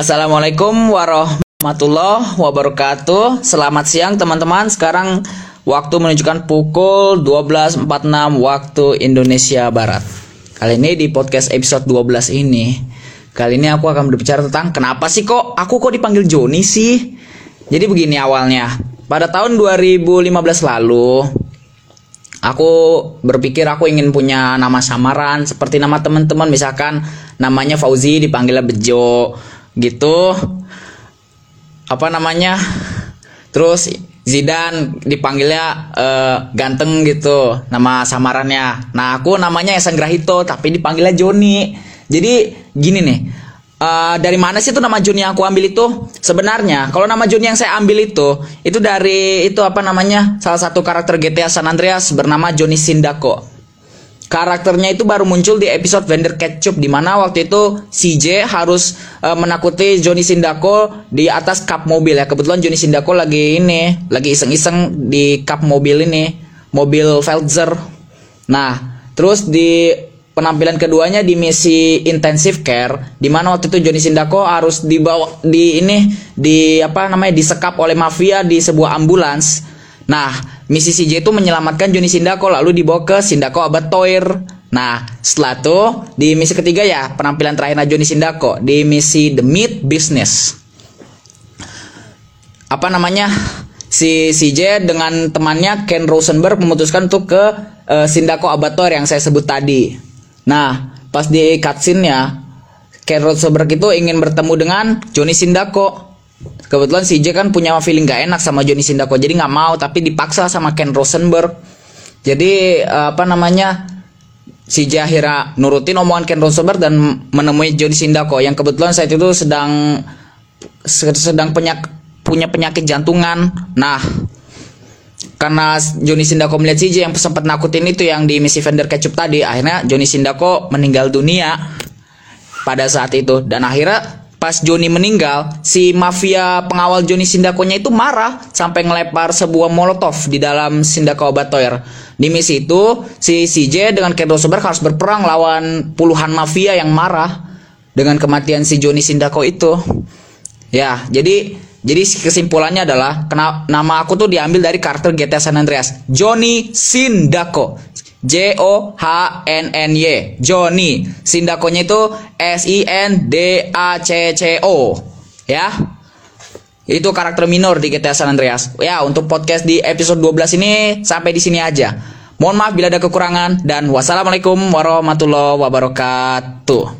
Assalamualaikum warahmatullahi wabarakatuh. Selamat siang teman-teman. Sekarang waktu menunjukkan pukul 12.46 waktu Indonesia Barat. Kali ini di podcast episode 12 ini, kali ini aku akan berbicara tentang kenapa sih kok aku kok dipanggil Joni sih? Jadi begini awalnya. Pada tahun 2015 lalu, aku berpikir aku ingin punya nama samaran seperti nama teman-teman misalkan namanya Fauzi dipanggilnya Bejo gitu. Apa namanya? Terus Zidan dipanggilnya uh, ganteng gitu nama samarannya. Nah aku namanya Esan Grahito tapi dipanggilnya Joni. Jadi gini nih uh, dari mana sih itu nama Joni yang aku ambil itu? Sebenarnya kalau nama Joni yang saya ambil itu itu dari itu apa namanya? Salah satu karakter GTA San Andreas bernama Joni Sindako karakternya itu baru muncul di episode Vendor Ketchup di mana waktu itu CJ harus uh, menakuti Johnny Sindako di atas kap mobil ya. Kebetulan Johnny Sindako lagi ini, lagi iseng-iseng di kap mobil ini, mobil Felzer. Nah, terus di penampilan keduanya di misi intensive care di mana waktu itu Johnny Sindako harus dibawa di ini di apa namanya disekap oleh mafia di sebuah ambulans. Nah, Misi CJ itu menyelamatkan Johnny Sindako lalu dibawa ke Sindako Abad Toir. Nah, setelah itu di misi ketiga ya penampilan terakhir Johnny Sindako di misi The Meat Business. Apa namanya? Si CJ dengan temannya Ken Rosenberg memutuskan untuk ke uh, Sindako Abator yang saya sebut tadi. Nah, pas di cutscene-nya Ken Rosenberg itu ingin bertemu dengan Johnny Sindako kebetulan si kan punya feeling gak enak sama Johnny Sindako jadi nggak mau tapi dipaksa sama Ken Rosenberg. Jadi eh, apa namanya si akhirnya nurutin omongan Ken Rosenberg dan menemui Johnny Sindako yang kebetulan saat itu sedang sedang penyak, punya penyakit jantungan. Nah karena Johnny Sindako melihat si J yang sempat nakutin itu yang di misi vendor ketchup tadi akhirnya Johnny Sindako meninggal dunia pada saat itu. Dan akhirnya pas Joni meninggal, si mafia pengawal Joni Sindakonya itu marah sampai ngelepar sebuah molotov di dalam Sindako Batoir. Di misi itu, si CJ dengan Ken Rosenberg harus berperang lawan puluhan mafia yang marah dengan kematian si Joni Sindako itu. Ya, jadi jadi kesimpulannya adalah kena, nama aku tuh diambil dari karakter GTA San Andreas, Johnny Sindako. J O H N N Y. Johnny. Sindakonya itu S I N D A C C O. Ya. Itu karakter minor di GTA San Andreas. Ya untuk podcast di episode 12 ini sampai di sini aja. Mohon maaf bila ada kekurangan dan wassalamualaikum warahmatullahi wabarakatuh